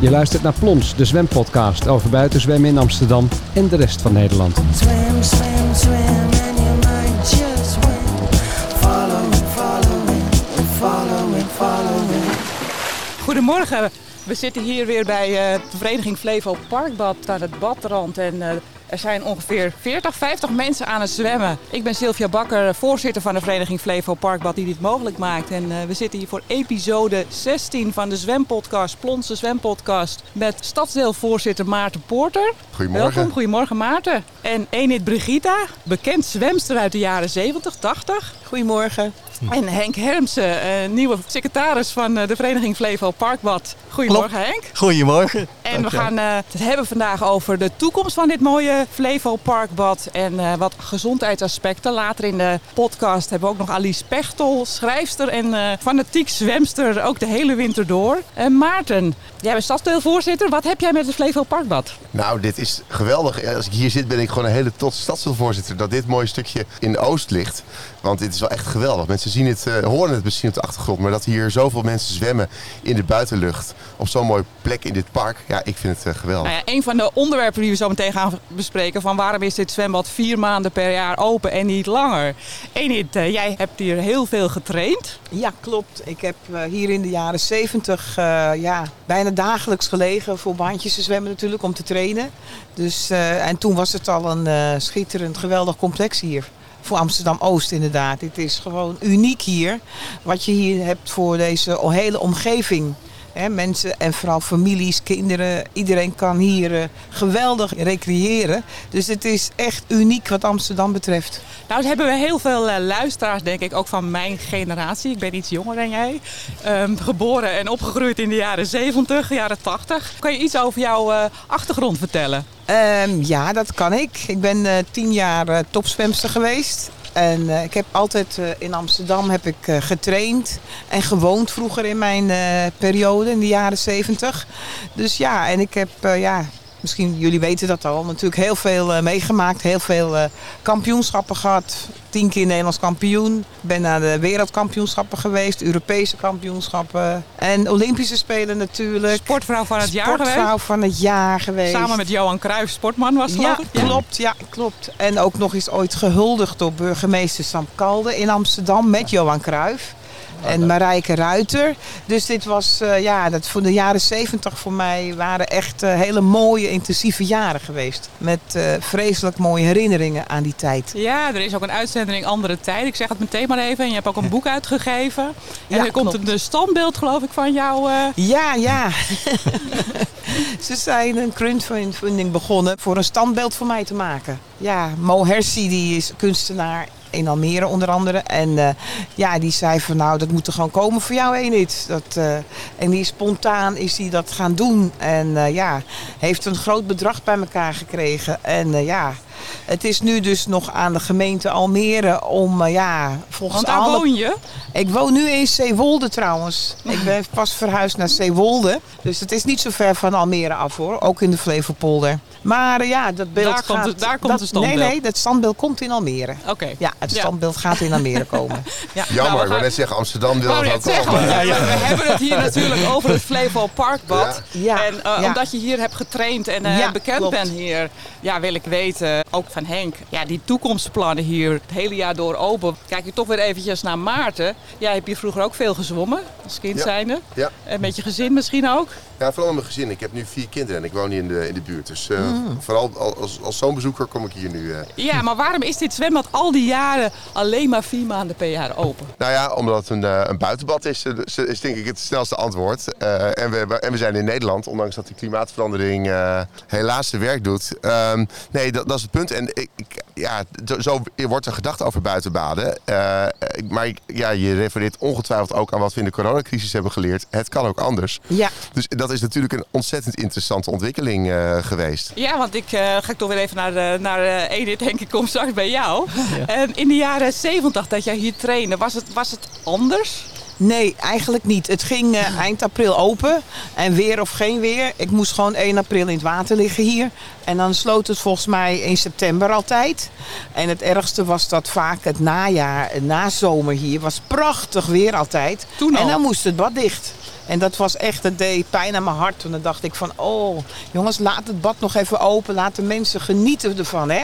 Je luistert naar Plons, de zwempodcast over buitenzwemmen in Amsterdam en de rest van Nederland. Swim, swim. Goedemorgen. We zitten hier weer bij eh, de vereniging Flevo Parkbad aan het badrand. En eh, er zijn ongeveer 40, 50 mensen aan het zwemmen. Ik ben Sylvia Bakker, voorzitter van de vereniging Flevo Parkbad die dit mogelijk maakt. En eh, we zitten hier voor episode 16 van de zwempodcast, Plonse zwempodcast. Met stadsdeelvoorzitter Maarten Poorter. Goedemorgen. Welkom, goedemorgen Maarten. En Enid Brigitta, bekend zwemster uit de jaren 70, 80. Goedemorgen. En Henk Hermsen, eh, nieuwe secretaris van eh, de vereniging Flevo Parkbad. Goedemorgen Henk. Goedemorgen. En we gaan eh, het hebben vandaag over de toekomst van dit mooie Flevo Parkbad. En eh, wat gezondheidsaspecten. Later in de podcast hebben we ook nog Alice Pechtel, schrijfster en eh, fanatiek zwemster. Ook de hele winter door. En Maarten, jij bent stadsdeelvoorzitter. Wat heb jij met het Flevo Parkbad? Nou, dit is geweldig. Als ik hier zit, ben ik gewoon een hele trotse stadsdeelvoorzitter dat dit mooie stukje in Oost ligt. Want dit is wel echt geweldig. Mensen zien het, eh, horen het misschien op de achtergrond, maar dat hier zoveel mensen zwemmen in de buitenlucht op zo'n mooie plek in dit park, ja, ik vind het eh, geweldig. Nou ja, een van de onderwerpen die we zo meteen gaan bespreken... van waarom is dit zwembad vier maanden per jaar open en niet langer? Enid, eh, jij hebt hier heel veel getraind. Ja, klopt. Ik heb eh, hier in de jaren 70 eh, ja, bijna dagelijks gelegen voor baantjes te zwemmen natuurlijk, om te trainen. Dus, eh, en toen was het al een eh, schitterend, geweldig complex hier. Voor Amsterdam-Oost inderdaad. Het is gewoon uniek hier. Wat je hier hebt voor deze hele omgeving. Mensen en vooral families, kinderen. Iedereen kan hier eh, geweldig recreëren. Dus het is echt uniek wat Amsterdam betreft. Nou hebben we heel veel eh, luisteraars, denk ik, ook van mijn generatie. Ik ben iets jonger dan jij. Ehm, geboren en opgegroeid in de jaren 70, jaren 80. Kan je iets over jouw eh, achtergrond vertellen? Ehm, ja, dat kan ik. Ik ben tien jaar topzwemster geweest. En eh, ik heb altijd eh, in Amsterdam heb ik, eh, getraind en gewoond vroeger in mijn periode, in de jaren zeventig. Dus ja, en ik heb, ja, misschien jullie weten dat al, natuurlijk heel veel eh, meegemaakt. Heel veel eh, kampioenschappen gehad. Tien keer Nederlands kampioen. Ben naar de wereldkampioenschappen geweest, Europese kampioenschappen. En Olympische Spelen natuurlijk. Sportvrouw van het jaar Sportvrouw geweest. van het jaar geweest. Samen met Johan Cruijff, sportman was het Ja, ik? klopt. Ja, klopt. En ook nog eens ooit gehuldigd door burgemeester Sam Kalde in Amsterdam met Johan Cruijff. En Marijke Ruiter. Dus dit was, eh, ja, dat voor de jaren zeventig voor mij waren echt eh, hele mooie, intensieve jaren geweest. Met eh, vreselijk mooie herinneringen aan die tijd. Ja, er is ook een uitzending Andere Tijd. Ik zeg het meteen maar even. En je hebt ook een boek uitgegeven. En Ja, er komt klopt. een standbeeld, geloof ik, van jou. eh, Ja, ja. Ze zijn een crowdfunding begonnen voor een standbeeld voor mij te maken. Ja, Mo Hersi die is kunstenaar in Almere onder andere. En eh, ja, die zei van nou, dat moet er gewoon komen voor jou, Enid. Dat, eh, en die spontaan is die dat gaan doen. En eh, ja, heeft een groot bedrag bij elkaar gekregen. En ja, het is nu dus nog aan de gemeente Almere om, eh, ja, volgens want daar alle woon je. ik woon nu in Zeewolde trouwens. Ik ben pas verhuisd naar Zeewolde. Dus het is niet zo ver van Almere af hoor. Ook in de Flevopolder. Maar eh, ja, dat beeld Daar gaat... komt het- daar komt dat, het standbeeld. Nee, nee, dat standbeeld komt in Almere. Oké. Ja, het Ja. standbeeld gaat in Almere komen. Ja. Jammer, nou, we ik gaan- net zeggen, Amsterdam wil het ook komen. want we hebben het hier natuurlijk over het Flevo Parkbad. Ja. Ja, En eh, ja. omdat je hier hebt getraind en eh, Ja, bekend klopt. bent hier, ja, wil ik weten, ook van Henk, ja, die toekomstplannen hier het hele jaar door open. Kijk je toch weer eventjes naar Maarten. Jij hebt hier vroeger ook veel gezwommen, als kind zijnde. Ja. En met je gezin misschien ook. Ja, vooral met mijn gezin. Ik heb nu vier kinderen en ik woon hier in de, in de buurt. Dus eh, Mm. vooral als, als zo'n bezoeker kom ik hier nu. eh. Ja, maar waarom is dit zwembad al die jaren alleen maar vier maanden per jaar open? Nou ja, omdat het een, eh, een buitenbad is, eh, is, denk ik het snelste antwoord. En, we, en we zijn in Nederland, ondanks dat die klimaatverandering helaas zijn werk doet. Ehm, nee, dat, dat is het punt. En ik, ik- ja, zo- zo wordt er gedacht over buitenbaden. Maar ik- ja, je refereert ongetwijfeld ook aan wat we in de coronacrisis hebben geleerd. Het kan ook anders. ja. Dus dat is natuurlijk een ontzettend interessante ontwikkeling eh, geweest. Ja, want ik eh, ga ik toch weer even naar, de, naar eh, Edith. Denk ik, kom straks bij jou. En in de jaren zeventig dat jij hier trainde, was het, was het anders? Nee, eigenlijk niet. Het ging eind april open. En weer of geen weer. Ik moest gewoon 1 april in het water liggen hier. En dan sloot het volgens mij in september altijd. En het ergste was dat vaak het najaar, het nazomer hier, was prachtig weer altijd. Toen al? En dan moest het bad dicht. En dat was echt, dat deed pijn aan mijn hart. Toen dan dacht ik van, oh jongens, laat het bad nog even open. Laat de mensen genieten ervan. Hè?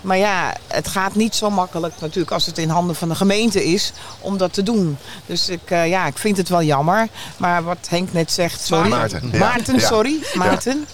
Maar ja, het gaat niet zo makkelijk natuurlijk als het in handen van de gemeente is om dat te doen. Dus ik, eh, ja, ik vind het wel jammer. Maar wat Henk net zegt, sorry. Maarten, ja. Maarten, Ja. sorry. Maarten.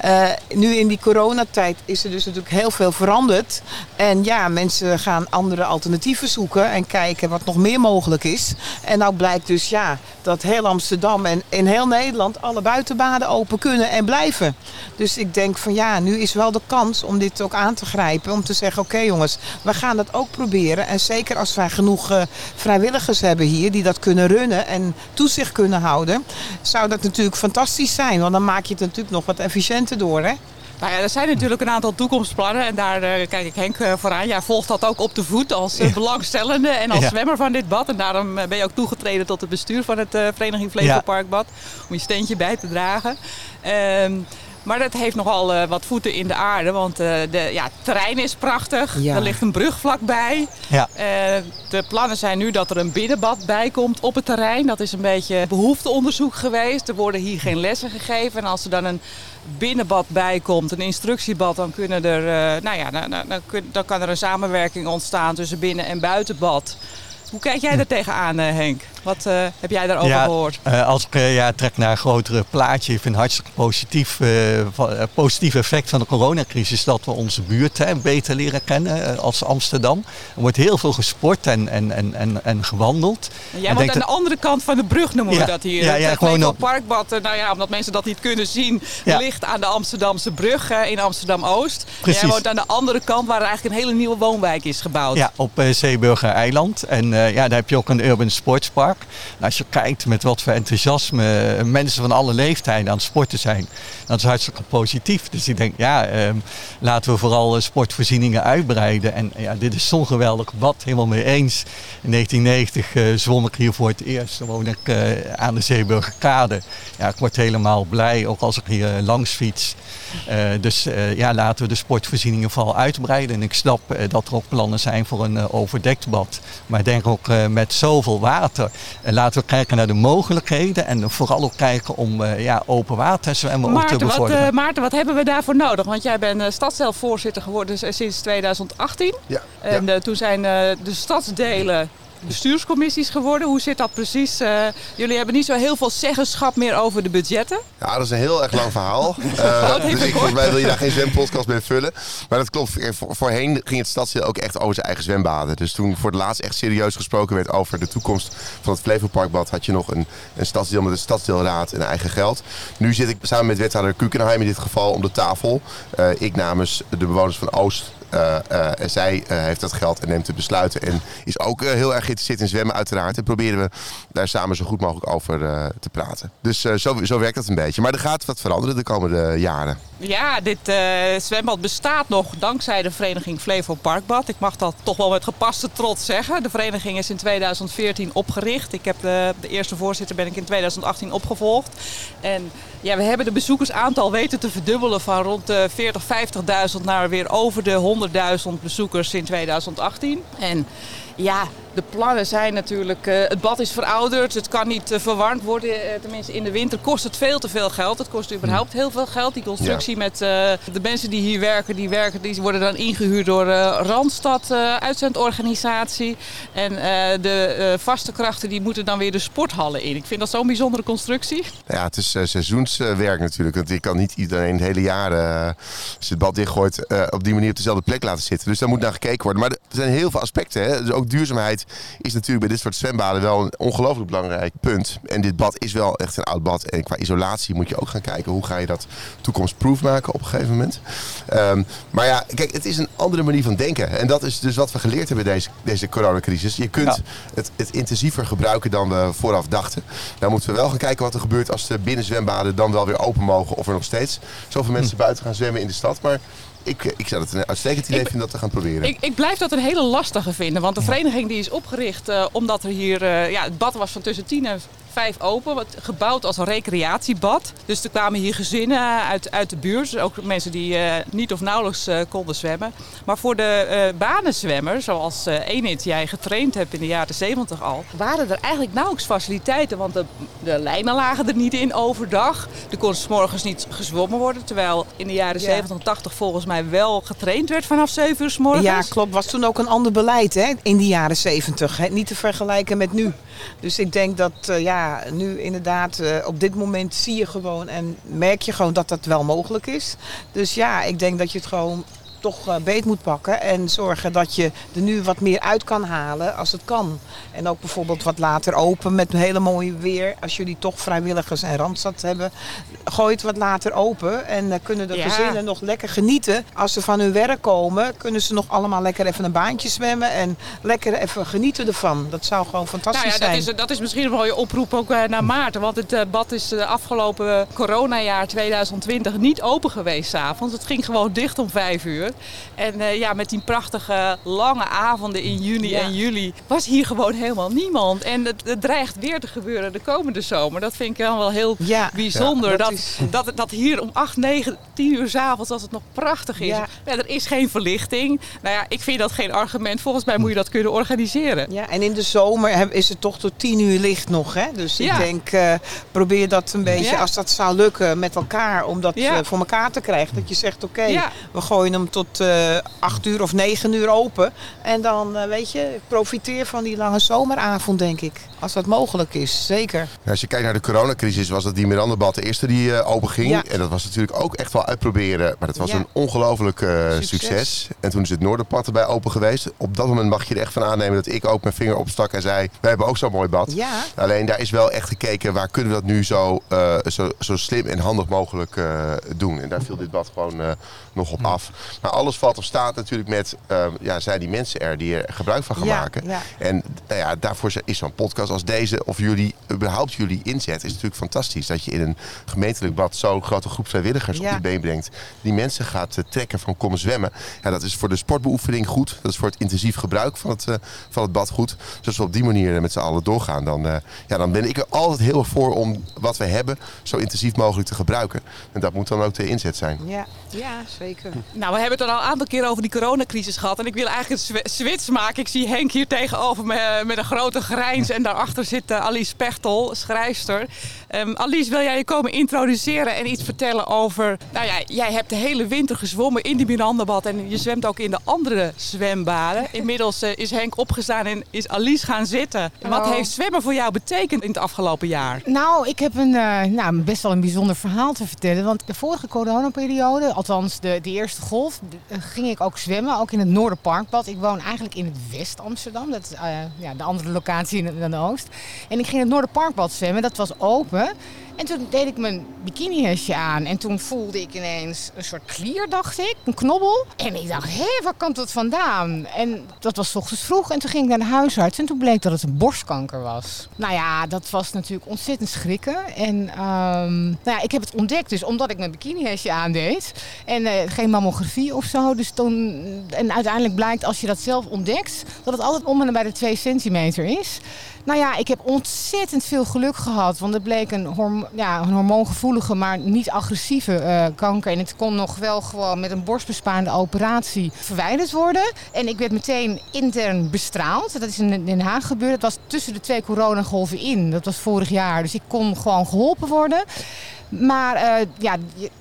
Eh, nu in die coronatijd is er dus natuurlijk heel veel veranderd. En ja, mensen gaan andere alternatieven zoeken en kijken wat nog meer mogelijk is. En nou blijkt dus ja, dat heel Amsterdam en in heel Nederland alle buitenbaden open kunnen en blijven. Dus ik denk van ja, nu is wel de kans om dit ook aan te grijpen. Om te zeggen, oké jongens, we gaan dat ook proberen. En zeker als wij genoeg eh, vrijwilligers hebben hier die dat kunnen runnen en toezicht kunnen houden. Zou dat natuurlijk fantastisch zijn. Want dan maak je het natuurlijk nog wat efficiënter door hè. Nou ja, er zijn natuurlijk een aantal toekomstplannen en daar eh, kijk ik Henk eh, vooraan. Jij volgt dat ook op de voet als eh, belangstellende en als Ja. zwemmer van dit bad. En daarom ben je ook toegetreden tot het bestuur van het Vereniging Flevoparkbad. Om je steentje bij te dragen. Maar dat heeft nogal eh, wat voeten in de aarde, want eh, de, ja, het terrein is prachtig. Ja. Er ligt een brug vlakbij. Ja. Eh, de plannen zijn nu dat er een binnenbad bij komt op het terrein. Dat is een beetje behoefteonderzoek geweest. Er worden hier geen lessen gegeven. En als er dan een binnenbad bij komt, een instructiebad, dan, kunnen er, eh, nou ja, dan, dan, dan kun- dan kan er een samenwerking ontstaan tussen binnen- en buitenbad. Hoe kijk jij daar tegenaan, eh, Henk? Wat eh, heb jij daarover Ja, gehoord? Eh, als ik eh, ja, trek naar een grotere plaatje, ik vind het hartstikke positief, positief effect van de coronacrisis dat we onze buurt hè, beter leren kennen als Amsterdam. Er wordt heel veel gesport en, en, en, en, en gewandeld. Jij ik woont aan de andere kant van de brug, noemen we Ja, dat hier. ja, het ja, gewoon op- Parkbad, nou ja, omdat mensen dat niet kunnen zien, ligt aan de Amsterdamse brug in Amsterdam-Oost. Precies. Jij woont aan de andere kant waar er eigenlijk een hele nieuwe woonwijk is gebouwd. Ja, op Zeeburger Eiland. En ja, daar heb je ook een urban sportspark. Als je kijkt met wat voor enthousiasme mensen van alle leeftijden aan het sporten zijn, dat is hartstikke positief. Dus ik denk, ja, ehm, laten we vooral eh, sportvoorzieningen uitbreiden. En ja, dit is zo'n geweldig bad, helemaal mee eens. In 1990 eh, zwom ik hier voor het eerst. Woon ik eh, aan de Zeeburgerkade. Ja, ik word helemaal blij, ook als ik hier langs fiets. Dus ja, laten we de sportvoorzieningen vooral uitbreiden. En ik snap dat er ook plannen zijn voor een overdekt bad. Maar ik denk ook met zoveel water. Eh, laten we kijken naar de mogelijkheden. En vooral ook kijken om eh, ja, open water zwemmen ook te Maarten wat, bevorderen. eh, Maarten, wat hebben we daarvoor nodig? Want jij bent uh, stadsdeelvoorzitter geworden sinds 2018. Ja, En ja. toen zijn eh, de stadsdelen bestuurscommissies geworden. Hoe zit dat precies? Eh, jullie hebben niet zo heel veel zeggenschap meer over de budgetten. Ja, dat is een heel erg lang verhaal. Heeft dus ik, volgens mij wil je daar geen zwempodcast mee vullen. Maar dat klopt. Eh, voor- Voorheen ging het stadsdeel ook echt over zijn eigen zwembaden. Dus toen voor het laatst echt serieus gesproken werd over de toekomst van het Flevoparkbad... had je nog een, een stadsdeel met een stadsdeelraad en eigen geld. Nu zit ik samen met wethouder Kukenheim in dit geval om de tafel. Ik namens de bewoners van Oost... eh, eh, zij eh, heeft dat geld en neemt de besluiten. En is ook heel erg geïnteresseerd in zwemmen, uiteraard. En proberen we daar samen zo goed mogelijk over te praten. Dus zo, zo werkt dat een beetje. Maar er gaat wat veranderen de komende jaren. Ja, dit zwembad bestaat nog dankzij de vereniging Flevo Parkbad. Ik mag dat toch wel met gepaste trots zeggen. De vereniging is in 2014 opgericht. Ik heb de, de eerste voorzitter ben ik in 2018 opgevolgd. En ja, we hebben de bezoekersaantal weten te verdubbelen van rond de 40, 50.000 naar weer over de 100.000 bezoekers in 2018. En ja, de plannen zijn natuurlijk, eh, het bad is verouderd, het kan niet eh, verwarmd worden. Eh, tenminste, in de winter kost het veel te veel geld. Het kost überhaupt heel veel geld. Die constructie met de mensen die hier werken, die, werken, die worden dan ingehuurd door Randstad, uitzendorganisatie. En de vaste krachten die moeten dan weer de sporthallen in. Ik vind dat zo'n bijzondere constructie. Ja, het is seizoenswerk natuurlijk. Want je kan niet iedereen het hele jaar, als je het bad dichtgooit, op die manier op dezelfde plek laten zitten. Dus daar moet naar gekeken worden. Maar er zijn heel veel aspecten. Hè? Dus ook duurzaamheid is natuurlijk bij dit soort zwembaden wel een ongelooflijk belangrijk punt. En dit bad is wel echt een oud bad. En qua isolatie moet je ook gaan kijken hoe ga je dat toekomstproof maken op een gegeven moment. Ehm, maar ja, kijk, het is een andere manier van denken. En dat is dus wat we geleerd hebben deze, deze coronacrisis. Je kunt Ja. het, het intensiever gebruiken dan we vooraf dachten. Nou moeten we wel gaan kijken wat er gebeurt als de binnenzwembaden dan wel weer open mogen. Of er nog steeds zoveel mensen buiten gaan zwemmen in de stad. Maar ik, ik zou het een uitstekend idee Ik- vinden dat te gaan proberen. Ik, ik blijf dat een hele lastige vinden. Want de vereniging die is opgericht eh, omdat er hier... eh, ja, het bad was van tussen 10 en 2005 open, wat, gebouwd als een recreatiebad. Dus er kwamen hier gezinnen uit, uit de buurt, dus ook mensen die eh, niet of nauwelijks eh, konden zwemmen. Maar voor de eh banenzwemmers, zoals Enid jij getraind hebt in de jaren 70 al, waren er eigenlijk nauwelijks faciliteiten. Want de, de lijnen lagen er niet in overdag. Er kon 's morgens niet gezwommen worden, terwijl in de jaren Ja. 70 en 80 volgens mij wel getraind werd vanaf 7 uur s morgens. Ja, klopt. Was toen ook een ander beleid hè, in de jaren zeventig. hè. Niet te vergelijken met nu. Dus ik denk dat eh, nu inderdaad eh, op dit moment zie je gewoon en merk je gewoon dat dat wel mogelijk is. Dus ja, ik denk dat je het gewoon toch eh, beet moet pakken en zorgen dat je er nu wat meer uit kan halen als het kan. En ook bijvoorbeeld wat later open met een hele mooie weer. Als jullie toch vrijwilligers en Randstad hebben, gooi het wat later open. En dan kunnen de Ja. gezinnen nog lekker genieten. Als ze van hun werk komen, kunnen ze nog allemaal lekker even een baantje zwemmen. En lekker even genieten ervan. Dat zou gewoon fantastisch Nou ja, dat zijn. is, dat is misschien een mooie oproep ook eh, naar Maarten. Want het eh, bad is de afgelopen coronajaar 2020 niet open geweest s'avonds. Het ging gewoon dicht om vijf uur. En eh, ja, met die prachtige lange avonden in juni Ja. en juli was hier gewoon helemaal niemand. En het, het dreigt weer te gebeuren de komende zomer. Dat vind ik dan wel heel Ja. bijzonder. Ja, dat, dat dat, is- dat, hier om 8, 9, 10 uur s'avonds, als het nog prachtig is. Er is geen verlichting. Nou ja, ik vind dat geen argument. Volgens mij moet je dat kunnen organiseren. Ja, en in de zomer is het toch tot tien uur licht nog. Hè? Dus ik denk, eh, probeer dat een beetje, als dat zou lukken met elkaar, om dat eh, voor elkaar te krijgen. Dat je zegt, oké, we gooien hem tot eh acht uur of negen uur open. En dan, eh, weet je, ik profiteer van die lange zomeravond, denk ik. Als dat mogelijk is, zeker. Als je kijkt naar de coronacrisis, was dat die Mirandabad de eerste die eh, open ging. Ja. En dat was natuurlijk ook echt wel uitproberen. Maar dat was Ja. een ongelooflijk Succes. succes. En toen is het Noorderpad erbij open geweest. Op dat moment mag je er echt van aannemen dat ik ook mijn vinger opstak en zei... wij hebben ook zo'n mooi bad. Ja. Alleen daar is wel echt gekeken waar kunnen we dat nu zo, zo, zo slim en handig mogelijk eh, doen. En daar viel dit bad gewoon nog op af. Maar alles valt of staat natuurlijk met, eh, ja, zijn die mensen er die er gebruik van gaan Ja, maken. ja. En nou ja, daarvoor is zo'n podcast als deze, of jullie, überhaupt jullie inzet, is natuurlijk fantastisch. Dat je in een gemeentelijk bad zo'n grote groep vrijwilligers Ja. op die been brengt. Die mensen gaat eh, trekken van komen zwemmen. Ja, dat is voor de sportbeoefening goed. Dat is voor het intensief gebruik van het, eh, van het bad goed. Dus als we op die manier eh, met z'n allen doorgaan, dan, eh, ja, dan ben ik er altijd heel erg voor om wat we hebben zo intensief mogelijk te gebruiken. En dat moet dan ook de inzet zijn. Ja, ja zeker. Nou, we hebben het al een aantal keer over die coronacrisis gehad. En ik wil eigenlijk een swi- switch maken. Ik zie Henk hier tegenover me eh, met een grote grijns. En daarachter zit eh, Alice Pechtel, schrijfster. Ehm, Alice, wil jij je komen introduceren en iets vertellen over... Nou ja, jij hebt de hele winter gezwommen in die Mirandabad. En je zwemt ook in de andere zwembaden. Inmiddels eh, is Henk opgestaan en is Alice gaan zitten. Wat heeft zwemmen voor jou betekend in het afgelopen jaar? Nou, ik heb een, nou, best wel een bijzonder verhaal te vertellen. Want de vorige coronaperiode, althans de, de eerste golf, ging ik ook zwemmen. Ook in het Noorderparkbad. Ik woon eigenlijk in het West-Amsterdam. Dat is eh, ja, de andere locatie in de Oost. En ik ging het Noorderparkbad zwemmen. Dat was open. En toen deed ik mijn bikinihesje aan. En toen voelde ik ineens een soort klier, dacht ik. Een knobbel. En ik dacht, hé, waar komt dat vandaan? En dat was ochtends vroeg. En toen ging ik naar de huisarts. En toen bleek dat het een borstkanker was. Nou ja, dat was natuurlijk ontzettend schrikken. En ehm, nou ja, ik heb het ontdekt dus omdat ik mijn bikinihesje aandeed. En eh, geen mammografie of zo. Dus toen, en uiteindelijk blijkt als je dat zelf ontdekt... dat het altijd om en bij de 2 centimeter is. Nou ja, ik heb ontzettend veel geluk gehad. Want het bleek een, horm ja, een hormoongevoelige, maar niet agressieve eh, kanker. En het kon nog wel gewoon met een borstbespaarde operatie verwijderd worden. En ik werd meteen intern bestraald. Dat is in Den Haag gebeurd. Dat was tussen de twee coronagolven in. Dat was vorig jaar. Dus ik kon gewoon geholpen worden. Maar eh, ja,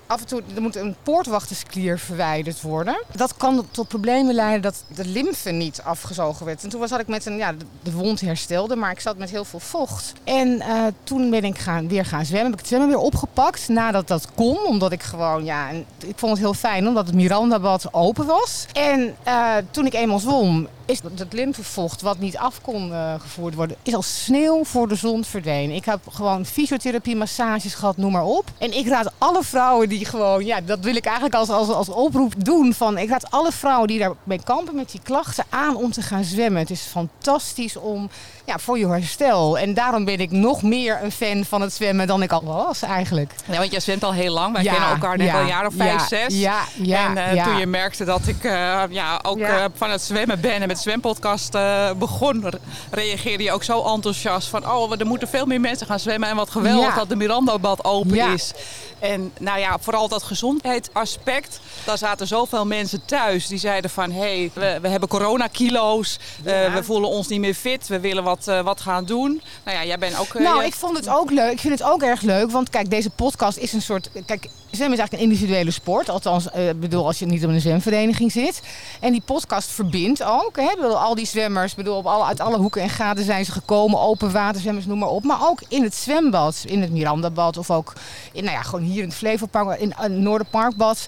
af en toe er moet een poortwachtersklier verwijderd worden. Dat kan tot problemen leiden dat de lymfe niet afgezogen werd. En toen zat ik met een, ja, de- wond herstelde, maar ik zat met heel veel vocht. En eh, toen ben ik gaan, weer gaan zwemmen. Heb ik het zwemmen weer opgepakt nadat dat kon. Omdat ik gewoon, ja, ik vond het heel fijn omdat het Mirandabad open was. En eh, toen ik eenmaal zwom, is dat lymfevocht wat niet af kon eh, gevoerd worden, is als sneeuw voor de zon verdwenen. Ik heb gewoon fysiotherapie, massages gehad, noem maar op. En ik raad alle vrouwen die gewoon, ja, dat wil ik eigenlijk als, als, als oproep doen. Van, ik raad alle vrouwen die daarmee kampen met die klachten aan om te gaan zwemmen. Het is fantastisch om ja, voor je herstel. En daarom ben ik nog meer een fan van het zwemmen dan ik al was eigenlijk. Ja, want jij zwemt al heel lang. Wij Ja, kennen elkaar denk ja, al een jaar of vijf, ja, zes. ja, ja, en eh, ja. toen je merkte dat ik eh, ja, ook Ja. eh, van het zwemmen ben en met de zwempodcast eh, begon, re- reageerde je ook zo enthousiast van oh, er moeten veel meer mensen gaan zwemmen en wat geweldig Ja. dat de Miranda-bad open Ja. is. En nou ja, vooral dat gezondheidsaspect. Daar zaten zoveel mensen thuis die zeiden van hé, hey, we, we hebben coronakilo's, eh, we voelen ons niet meer fit, we willen wat, eh, wat gaan doen. Nou ja, jij bent ook... eh, Nou, jij- ik vond het ook leuk. Ik vind het ook erg leuk. Want kijk, deze podcast is een soort. Kijk, zwemmen is eigenlijk een individuele sport. Althans, eh, bedoel, als je niet op een zwemvereniging zit. En die podcast verbindt ook. Hè? Al die zwemmers, bedoel, op alle, uit alle hoeken en gaten zijn ze gekomen. Open waterzwemmers, noem maar op. Maar ook in het zwembad. In het Mirandabad. Of ook in, nou ja, gewoon hier in het Flevopark, in het Noorderparkbad.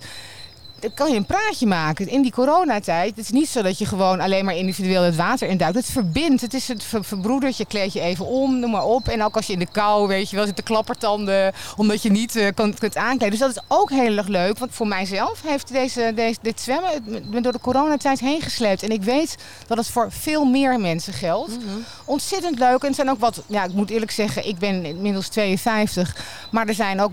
Dan kan je een praatje maken. In die coronatijd, het is niet zo dat je gewoon alleen maar individueel het water induikt. Het verbindt. Het is het ver- verbroedert. Je kleed je even om, noem maar op. En ook als je in de kou, weet je wel, zit de klappertanden. Omdat je niet eh, kan, kunt aankleden. Dus dat is ook heel erg leuk. Want voor mijzelf heeft deze, deze, dit zwemmen het me door de coronatijd heen gesleept. En ik weet dat het voor veel meer mensen geldt. Ontzettend leuk. En het zijn ook wat, ja, ik moet eerlijk zeggen, ik ben inmiddels 52. Maar er zijn ook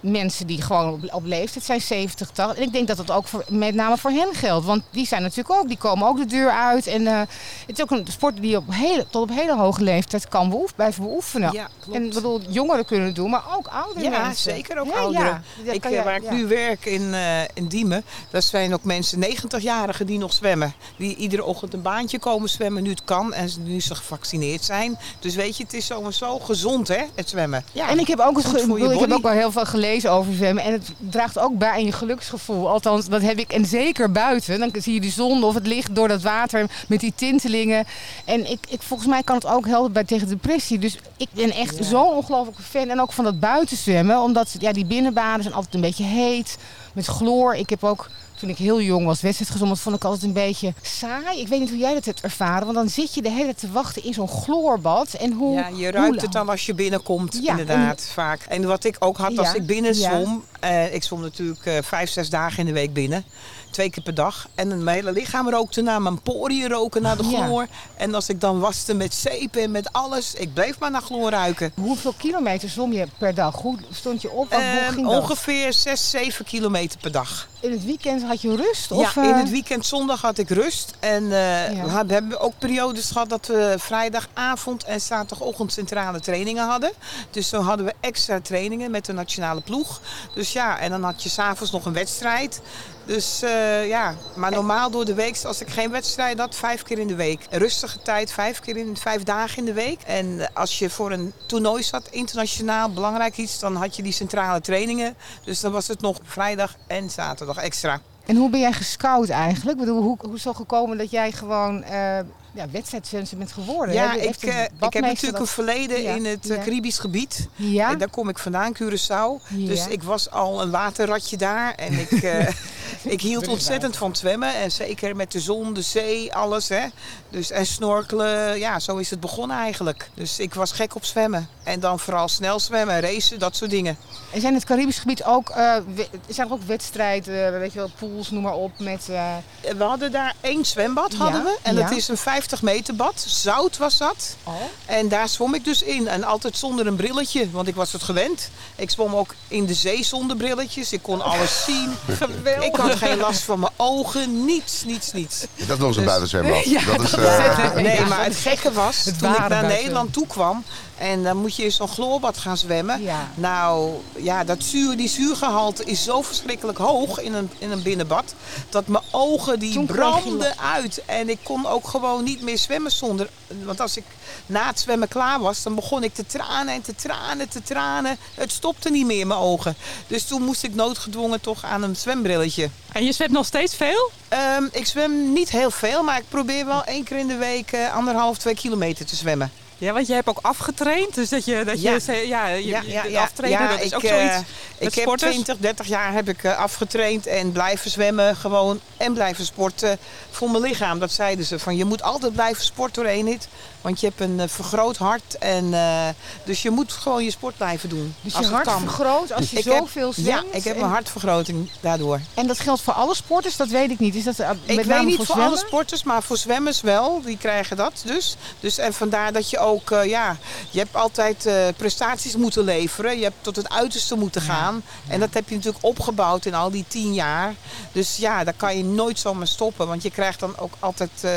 mensen die gewoon op, op leeftijd zijn, 70, 80. En ik denk dat dat ook voor, met name voor hen geldt. Want die zijn natuurlijk ook, die komen ook de deur uit. En eh, het is ook een sport die op hele, tot op hele hoge leeftijd kan beoef, blijven beoefenen. Ja, klopt. En ik bedoel, jongeren kunnen het doen, maar ook oudere Ja, mensen. zeker ook Ja, ouderen. ja. Ik, eh, je- waar ik nu werk in, eh, in Diemen, dat zijn ook mensen, 90-jarigen die nog zwemmen. Die iedere ochtend een baantje komen zwemmen, nu het kan en ze- nu ze gevaccineerd zijn. Dus weet je, het is zo en zo gezond hè, het zwemmen. Ja, En ik heb ook, het ik heb ook wel heel veel gelezen over zwemmen. En het draagt ook bij aan je geluksgevoel. Althans, dat heb ik. En zeker buiten. Dan zie je die zon of het licht door dat water met die tintelingen. En ik, ik, volgens mij kan het ook helpen bij tegen depressie. Dus ik ben echt zo'n ongelofelijke fan. En ook van dat buitenzwemmen. Omdat ja, die binnenbaden zijn altijd een beetje heet. Met chloor. Ik heb ook... Toen ik heel jong was, wedstrijdgezond, vond ik altijd een beetje saai. Ik weet niet hoe jij dat hebt ervaren, want dan zit je de hele tijd te wachten in zo'n chlorbad. En hoe, Ja, je ruikt het dan als je binnenkomt, Ja, inderdaad, vaak. En wat ik ook had als Ja, ik binnen zwom, eh, ik zwom natuurlijk eh, vijf, zes dagen in de week binnen. Twee keer per dag. En mijn hele lichaam rookte naar mijn poriën roken naar de Ja. chloor. En als ik dan waste met zeep en met alles, ik bleef maar naar chloor ruiken. Hoeveel kilometer zwom je per dag? Hoe stond je op? Ehm, ging ongeveer 6, 7 kilometer per dag. In het weekend had je rust? Of, ja, in eh, het weekend zondag had ik rust. En eh, Ja. we hebben ook periodes gehad dat we vrijdagavond en zaterdagochtend centrale trainingen hadden. Dus dan hadden we extra trainingen met de nationale ploeg. Dus ja, en dan had je s'avonds nog een wedstrijd. Dus eh, ja, maar normaal door de week, als ik geen wedstrijd had, vijf keer in de week. Rustige tijd, vijf keer in vijf dagen in de week. En als je voor een toernooi zat, internationaal, belangrijk iets, dan had je die centrale trainingen. Dus dan was het nog vrijdag en zaterdag extra. En hoe ben jij gescout eigenlijk? Ik bedoel, hoe, hoe is het gekomen dat jij gewoon eh ja, wedstrijdzwemster bent geworden? Ja, ik, eh, ik heb natuurlijk een verleden Ja, in het eh, ja. Caribisch gebied. Ja? En daar kom ik vandaan, Curaçao. Ja. Dus ik was al een waterratje daar. En ik, eh, ik hield ontzettend van zwemmen. En zeker met de zon, de zee, alles. Hè. Dus, en snorkelen, ja, zo is het begonnen eigenlijk. Dus ik was gek op zwemmen. En dan vooral snel zwemmen, racen, dat soort dingen. En zijn in het Caribisch gebied ook, eh, we- zijn er ook wedstrijden, weet je wel, pools, noem maar op, met... eh, We hadden daar één zwembad, Ja, hadden we. En ja. dat is een 50 meter bad. Zout was dat. oh. En daar zwom ik dus in. En altijd zonder een brilletje, want ik was het gewend. Ik zwom ook in de zee zonder brilletjes. Ik kon alles zien. Geweldig. Ik had geen last van mijn ogen. Niets, niets, niets. Dat is nog zo'n Dus- buitenzwembad. Ja, dat is, dat eh. Nee, maar het gekke was, Het toen ik naar buiten. Nederland toe kwam... en dan moet je in zo'n chloorbad gaan zwemmen. Ja. Nou, ja, dat zuur, die zuurgehalte is zo verschrikkelijk hoog in een, in een binnenbad... dat mijn ogen die Toen brandden uit. En ik kon ook gewoon niet meer zwemmen zonder... Want als ik na het zwemmen klaar was, dan begon ik te tranen en te tranen, te tranen. Het stopte niet meer in mijn ogen. Dus toen moest ik noodgedwongen toch aan een zwembrilletje. En je zwemt nog steeds veel? Ehm, ik zwem niet heel veel, maar ik probeer wel één keer in de week eh, anderhalf, twee kilometer te zwemmen. Ja, want je hebt ook afgetraind. Dus dat je, dat Ja. je ja, je, Ja, ja, ja. aftrainen, Ja, dat is ik, ook eh, zoiets. Ik heb sporters? 20, 30 jaar heb ik eh, afgetraind en blijven zwemmen gewoon. En blijven sporten voor mijn lichaam. Dat zeiden ze van je moet altijd blijven sporten doorheen dit. Want je hebt een eh, vergroot hart. En, eh, dus je moet gewoon je sport blijven doen. Dus als je het hart kan. vergroot als je Ik zoveel zwemt. Ja, ik heb en, een hartvergroting daardoor. en dat geldt voor alle sporters, dat weet ik niet. Is dat eh, Ik met weet niet voor alle sporters, maar voor zwemmers wel. Die krijgen dat dus. dus en vandaar dat je ook, eh, ja, je hebt altijd eh, prestaties moeten leveren. Je hebt tot het uiterste moeten gaan. En dat heb je natuurlijk opgebouwd in al die tien jaar. Dus ja, daar kan je nooit zomaar stoppen. Want je krijgt dan ook altijd eh,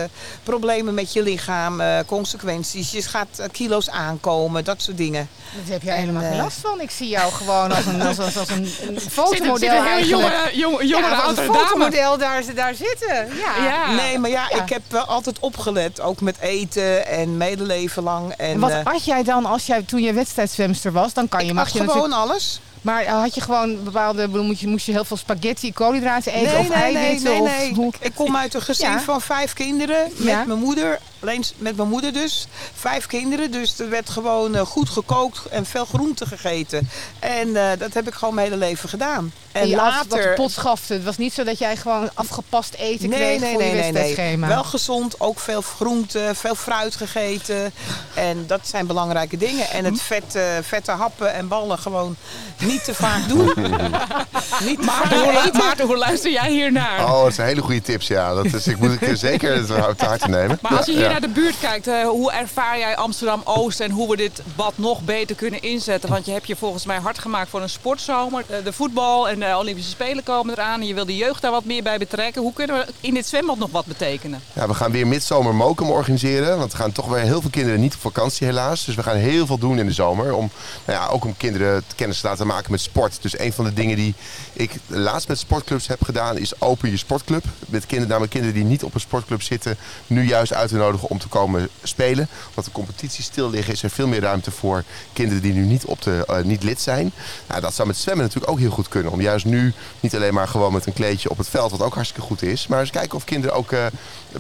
problemen met je lichaam, eh, consequenties. Je gaat kilo's aankomen, dat soort dingen. Dat heb je En, helemaal geen last van. Ik zie jou gewoon als een, als, als, als een, fotomodel zit jonge, jonge, jonge ja, als een fotomodel daar, daar zitten. Ja. Ja. Nee, maar ja, Ja. ik heb altijd opgelet. Ook met eten en medeleven lang. En, En wat eh, had jij dan als jij toen je wedstrijdzwemster was? Dan kan je, ik mag had je gewoon natuurlijk. alles. Maar eh, had je gewoon bepaalde. Moest je, moest je heel veel spaghetti, koolhydraten eten nee, of nee, nee, eiwitten? nee, of nee. Ik kom uit een gezin Ja. van vijf kinderen. Met Ja. mijn moeder. Alleen met mijn moeder dus. Vijf kinderen. Dus er werd gewoon eh, goed gekookt en veel groente gegeten. En eh, dat heb ik gewoon mijn hele leven gedaan. En, je later... pot schafte. Het was niet zo dat jij gewoon afgepast eten Nee, kreeg nee, voor nee, je nee, nee. wedstrijdschema. Wel gezond, ook veel groente, veel fruit gegeten. En dat zijn belangrijke dingen. En het vet, eh, vette happen en ballen gewoon niet te vaak doen. niet te Maarten, vaak hoe. Maarten, hoe luister jij hier naar? Oh, dat zijn hele goede tips, ja. Dat is, ik moet het zeker het te nemen. Maar als je hier Ja. Naar de buurt kijkt, eh, hoe ervaar jij Amsterdam-Oost en hoe we dit bad nog beter kunnen inzetten? Want je hebt je volgens mij hard gemaakt voor een sportzomer. Eh, de voetbal en de Olympische Spelen komen eraan en je wil de jeugd daar wat meer bij betrekken. Hoe kunnen we in dit zwembad nog wat betekenen? Ja, we gaan weer midzomer Mokum organiseren. Want er gaan toch weer heel veel kinderen niet op vakantie helaas. Dus we gaan heel veel doen in de zomer. Om, nou ja, ook om kinderen kennis te laten maken met sport. Dus een van de dingen die ik laatst met sportclubs heb gedaan is open je sportclub. Met kinderen, namelijk kinderen die niet op een sportclub zitten. Nu juist uit te nodigen om te komen spelen. Want de competitie stil liggen is er veel meer ruimte voor kinderen die nu niet, op de, eh, niet lid zijn. Nou, dat zou met zwemmen natuurlijk ook heel goed kunnen. Om juist nu niet alleen maar gewoon met een kleedje op het veld, wat ook hartstikke goed is. Maar eens kijken of kinderen ook eh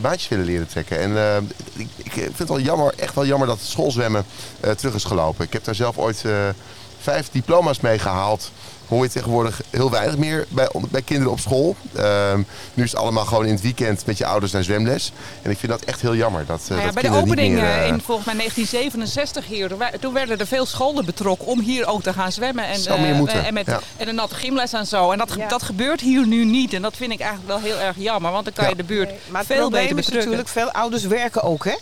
baantjes willen leren trekken. En eh, ik, ik vind het wel jammer, echt wel jammer dat schoolzwemmen terug is gelopen. Ik heb daar zelf ooit vijf diploma's mee gehaald. Hoor je tegenwoordig heel weinig meer bij, bij kinderen op school. Ehm, nu is het allemaal gewoon in het weekend met je ouders naar zwemles. En ik vind dat echt heel jammer. Dat, eh, Nou ja, dat bij de opening meer, eh, eh, in volgens mij 1967 hier, toen werden er veel scholen betrokken om hier ook te gaan zwemmen. En, Zou meer moeten, en, met, ja. en een natte gymles en zo. En dat, Ja. dat gebeurt hier nu niet. En dat vind ik eigenlijk wel heel erg jammer. Want dan kan Ja. je de buurt Maar het veel probleem beter is betrekken. natuurlijk, veel ouders werken ook, hè?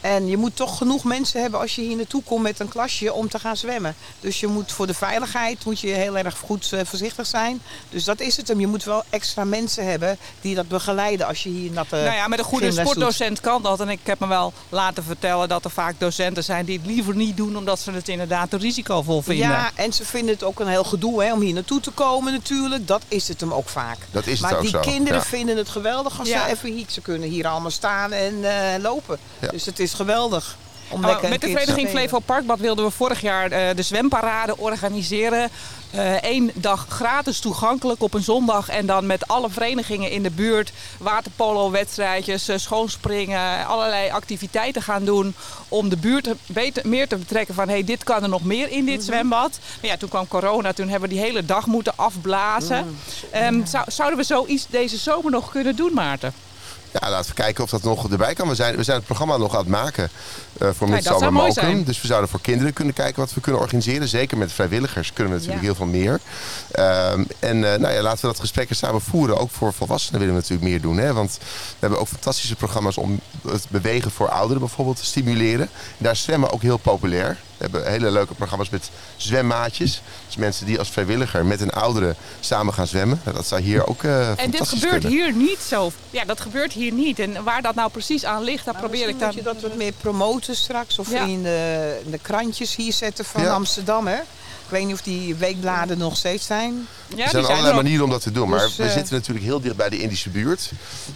En je moet toch genoeg mensen hebben als je hier naartoe komt met een klasje om te gaan zwemmen. Dus je moet voor de veiligheid moet je heel erg goed eh, voorzichtig zijn. Dus dat is het hem. Je moet wel extra mensen hebben die dat begeleiden als je hier natte Nou ja, met een goede sportdocent kan dat. En ik heb me wel laten vertellen dat er vaak docenten zijn die het liever niet doen, omdat ze het inderdaad te risicovol vinden. Ja, en ze vinden het ook een heel gedoe hè, om hier naartoe te komen natuurlijk. Dat is het hem ook vaak. Dat is het maar ook die zo, kinderen ja. vinden het geweldig als Ja. ze even hier, ze kunnen hier allemaal staan en eh, lopen. Ja. Dus het is geweldig. Nou, een met de vereniging. Flevo Parkbad wilden we vorig jaar eh, de zwemparade organiseren. Eén dag gratis toegankelijk op een zondag. En dan met alle verenigingen in de buurt. Waterpolo-wedstrijdjes, eh, schoonspringen. Allerlei activiteiten gaan doen. Om de buurt beter, meer te betrekken van... Hey, dit kan er nog meer in dit Mhm. zwembad. Maar ja, toen kwam corona. Toen hebben we die hele dag moeten afblazen. Mhm. Ehm, zou- zouden we zoiets deze zomer nog kunnen doen, Maarten? Ja, laten we kijken of dat nog erbij kan. We zijn, we zijn het programma nog aan het maken eh, voor mooi Mokum. zijn. Dus we zouden voor kinderen kunnen kijken wat we kunnen organiseren. Zeker met vrijwilligers kunnen we natuurlijk Ja. heel veel meer. Ehm, en eh, nou ja, laten we dat gesprek er samen voeren. Ook voor volwassenen willen we natuurlijk meer doen. Hè? Want we hebben ook fantastische programma's om het bewegen voor ouderen bijvoorbeeld te stimuleren. Daar zwemmen ook heel populair. We hebben hele leuke programma's met zwemmaatjes. Dus mensen die als vrijwilliger met een oudere samen gaan zwemmen. Dat zou hier ook eh En dit gebeurt kunnen. hier niet zo. Ja, dat gebeurt hier niet. En waar dat nou precies aan ligt, dat Maar probeer ik dan... moet je dat wat meer promoten straks. Of Ja. in, de, in de krantjes hier zetten van Ja. Amsterdam. Hè? Ik weet niet of die weekbladen nog steeds zijn. Ja, er zijn die zijn allerlei er manieren om dat te doen. Maar Dus, we eh, zitten natuurlijk heel dicht bij de Indische buurt.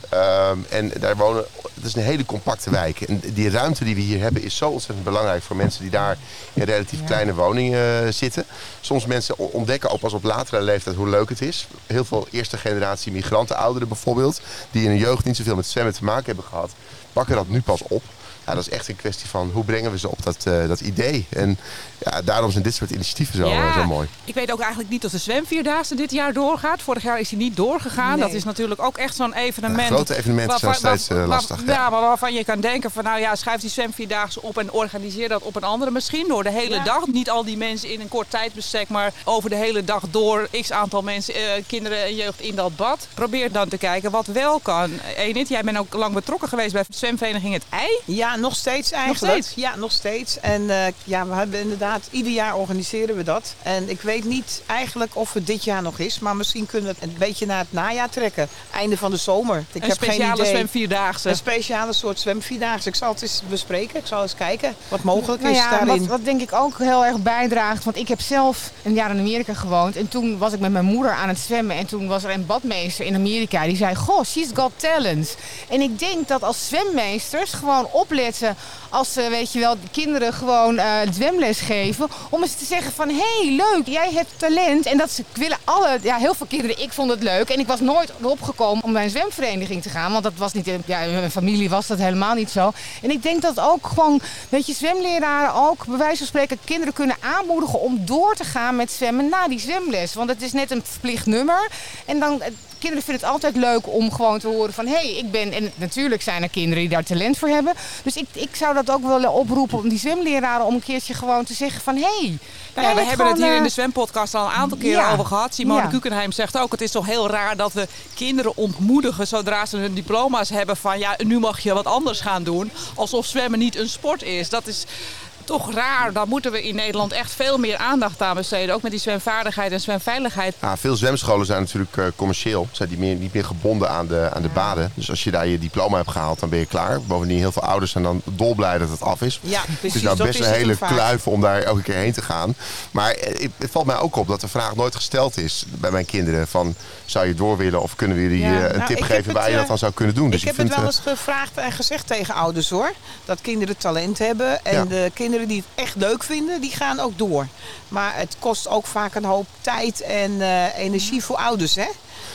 Ehm, en daar wonen, het is een hele compacte wijk. En die ruimte die we hier hebben is zo ontzettend belangrijk voor mensen die daar in relatief kleine woningen eh, zitten. Soms mensen ontdekken ook pas op latere leeftijd hoe leuk het is. Heel veel eerste generatie migranten, ouderen bijvoorbeeld, die in hun jeugd niet zoveel met zwemmen te maken hebben gehad, pakken dat nu pas op. ja, dat is echt een kwestie van hoe brengen we ze op dat, eh, dat idee. En ja, daarom zijn dit soort initiatieven zo, Ja. eh, zo mooi. Ik weet ook eigenlijk niet of de zwemvierdaagse dit jaar doorgaat. Vorig jaar is hij niet doorgegaan. Nee. Dat is natuurlijk ook echt zo'n evenement. Ja, grote evenementen zijn steeds, eh, waar- lastig, Ja. ja. maar waarvan je kan denken van nou ja, schrijf die zwemvierdaagse op en organiseer dat op een andere misschien door de hele Ja. dag. Niet al die mensen in een kort tijdbestek, maar over de hele dag door x aantal mensen, eh, kinderen en jeugd in dat bad. Probeer dan te kijken wat wel kan. Enid, jij bent ook lang betrokken geweest bij zwemvereniging Het Ei. Ja, nog steeds eigenlijk. steeds? Ja, nog steeds. En eh, ja, we hebben inderdaad, ieder jaar organiseren we dat. En ik weet niet eigenlijk of het dit jaar nog is, maar misschien kunnen we het een beetje naar het najaar trekken. Einde van de zomer. Ik een heb geen speciale idee. zwemvierdaagse. Een speciale soort zwemvierdaagse. Ik zal het eens bespreken. Ik zal eens kijken wat mogelijk Nou is ja, daarin. wat, wat denk ik ook heel erg bijdraagt. Want ik heb zelf een jaar in Amerika gewoond. En toen was ik met mijn moeder aan het zwemmen. En toen was er een badmeester in Amerika. Die zei, goh, she's got talent. En ik denk dat als zwemmeesters gewoon als ze, weet je wel, de kinderen gewoon eh, zwemles geven... om eens te zeggen van, hey, leuk, jij hebt talent. En dat ze willen alle... Ja, heel veel kinderen, ik vond het leuk. En ik was nooit erop gekomen om bij een zwemvereniging te gaan. Want dat was niet... Ja, in mijn familie was dat helemaal niet zo. En ik denk dat ook gewoon, weet je, zwemleraren ook bij wijze van spreken kinderen kunnen aanmoedigen om door te gaan met zwemmen na die zwemles. Want het is net een verplicht nummer. En dan, eh, kinderen vinden het altijd leuk om gewoon te horen van hé, hey, ik ben. En natuurlijk zijn er kinderen die daar talent voor hebben. Dus ik, ik zou dat ook willen oproepen om die zwemleraren om een keertje gewoon te zeggen van hé. Hey, Nou ja, we hebben het hier in eh, de zwempodcast al een aantal keren ja. over gehad. Simone Ja. Kukenheim zegt ook, het is toch heel raar dat we kinderen ontmoedigen zodra ze hun diploma's hebben van ja, nu mag je wat anders gaan doen. Alsof zwemmen niet een sport is. Dat is toch raar. Daar moeten we in Nederland echt veel meer aandacht aan besteden. Ook met die zwemvaardigheid en zwemveiligheid. Ja, veel zwemscholen zijn natuurlijk eh, commercieel. Zijn die meer, niet meer gebonden aan de, aan de baden. Dus als je daar je diploma hebt gehaald, dan ben je klaar. Bovendien, heel veel ouders zijn dan dolblij dat het af is. Ja, het precies. is nou best is een het hele kluif om daar elke keer heen te gaan. Maar eh, het valt mij ook op dat de vraag nooit gesteld is bij mijn kinderen. Van, zou je door willen of kunnen we jullie Ja, eh, een nou, tip geven het, waar je dat dan zou kunnen doen? Dus ik heb vind, het wel eens gevraagd en gezegd tegen ouders hoor. Dat kinderen talent hebben. En Ja. de kinderen die het echt leuk vinden, die gaan ook door. Maar het kost ook vaak een hoop tijd en eh, energie voor ouders hè.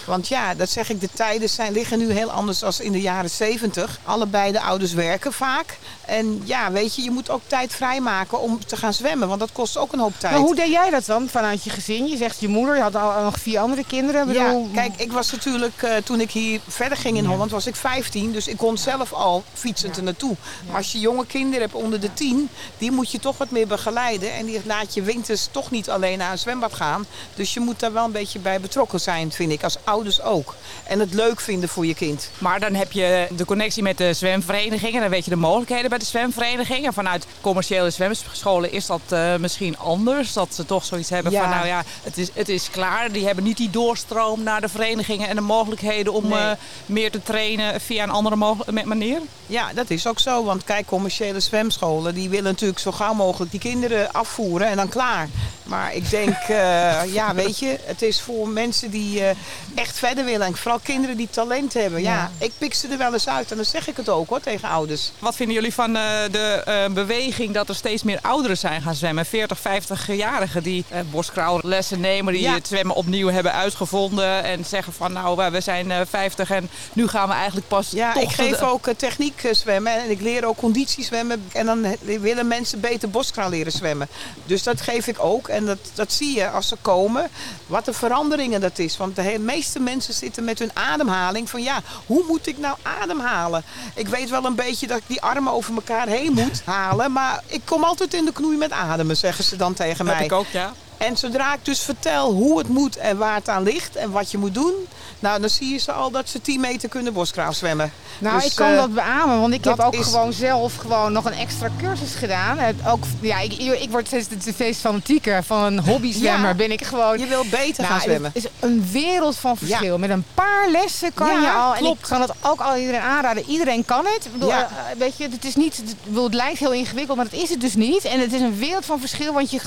Want ja, dat zeg ik, de tijden zijn, liggen nu heel anders dan in de jaren 70. Allebei de ouders werken vaak. En ja, weet je, je moet ook tijd vrijmaken om te gaan zwemmen. Want dat kost ook een hoop tijd. Maar hoe deed jij dat dan vanuit je gezin? Je zegt je moeder, je had al nog vier andere kinderen. Ik Ja, bedoel, kijk, ik was natuurlijk, eh, toen ik hier verder ging in Holland, was ik 15. Dus ik kon zelf al fietsend er naartoe. Maar als je jonge kinderen hebt onder de 10, die moet je toch wat meer begeleiden. En die laat je winters toch niet alleen naar een zwembad gaan. Dus je moet daar wel een beetje bij betrokken zijn, vind ik. Als ouders ook. En het leuk vinden voor je kind. Maar dan heb je de connectie met de zwemverenigingen. Dan weet je de mogelijkheden bij de zwemverenigingen. Vanuit commerciële zwemscholen is dat eh, misschien anders. Dat ze toch zoiets hebben Ja. van nou ja, het is, het is klaar. Die hebben niet die doorstroom naar de verenigingen en de mogelijkheden om Nee. eh, meer te trainen via een andere manier. Ja, dat is ook zo. Want kijk, commerciële zwemscholen die willen natuurlijk zo gauw mogelijk die kinderen afvoeren en dan klaar. Maar ik denk, eh, ja, weet je, het is voor mensen die eh, echt verder willen. En vooral kinderen die talent hebben. Ja. Ja. ik pik ze er wel eens uit. En dan zeg ik het ook hoor, tegen ouders. Wat vinden jullie van eh, de eh, beweging dat er steeds meer ouderen zijn gaan zwemmen? 40, 50-jarigen die uh, borstkrauwlessen nemen, die Ja. het zwemmen opnieuw hebben uitgevonden. En zeggen van nou, we zijn eh 50 en nu gaan we eigenlijk pas Ja, toch ik geef de- ook eh, techniek eh, zwemmen. En ik leer ook conditie zwemmen. En dan willen mensen beter borstkraal leren zwemmen. Dus dat geef ik ook. En dat, dat zie je als ze komen. Wat de veranderingen dat is. Want de he- meeste mensen zitten met hun ademhaling. Van ja, hoe moet ik nou ademhalen? Ik weet wel een beetje dat ik die armen over elkaar heen moet halen. Maar ik kom altijd in de knoei met ademen, zeggen ze dan tegen Heb mij. ik ook, ja. En zodra ik dus vertel hoe het moet en waar het aan ligt en wat je moet doen, nou dan zie je ze al dat ze 10 meter kunnen borstkraal zwemmen. Nou, Dus, ik kan eh, dat beamen, want ik heb ook is- gewoon zelf gewoon nog een extra cursus gedaan. Het ook, ja, ik, ik word steeds de van een hobbyzwemmer. Ja, ben ik gewoon. Je wil beter gaan Nou, zwemmen. Het is een wereld van verschil. Met een paar lessen kan Ja, je al. En ik klopt. kan het ook al iedereen aanraden. Iedereen kan het. Ik bedoel, Ja. eh, weet je, het is niet. Het, ik lijkt heel ingewikkeld, maar dat is het dus niet. En het is een wereld van verschil, want je,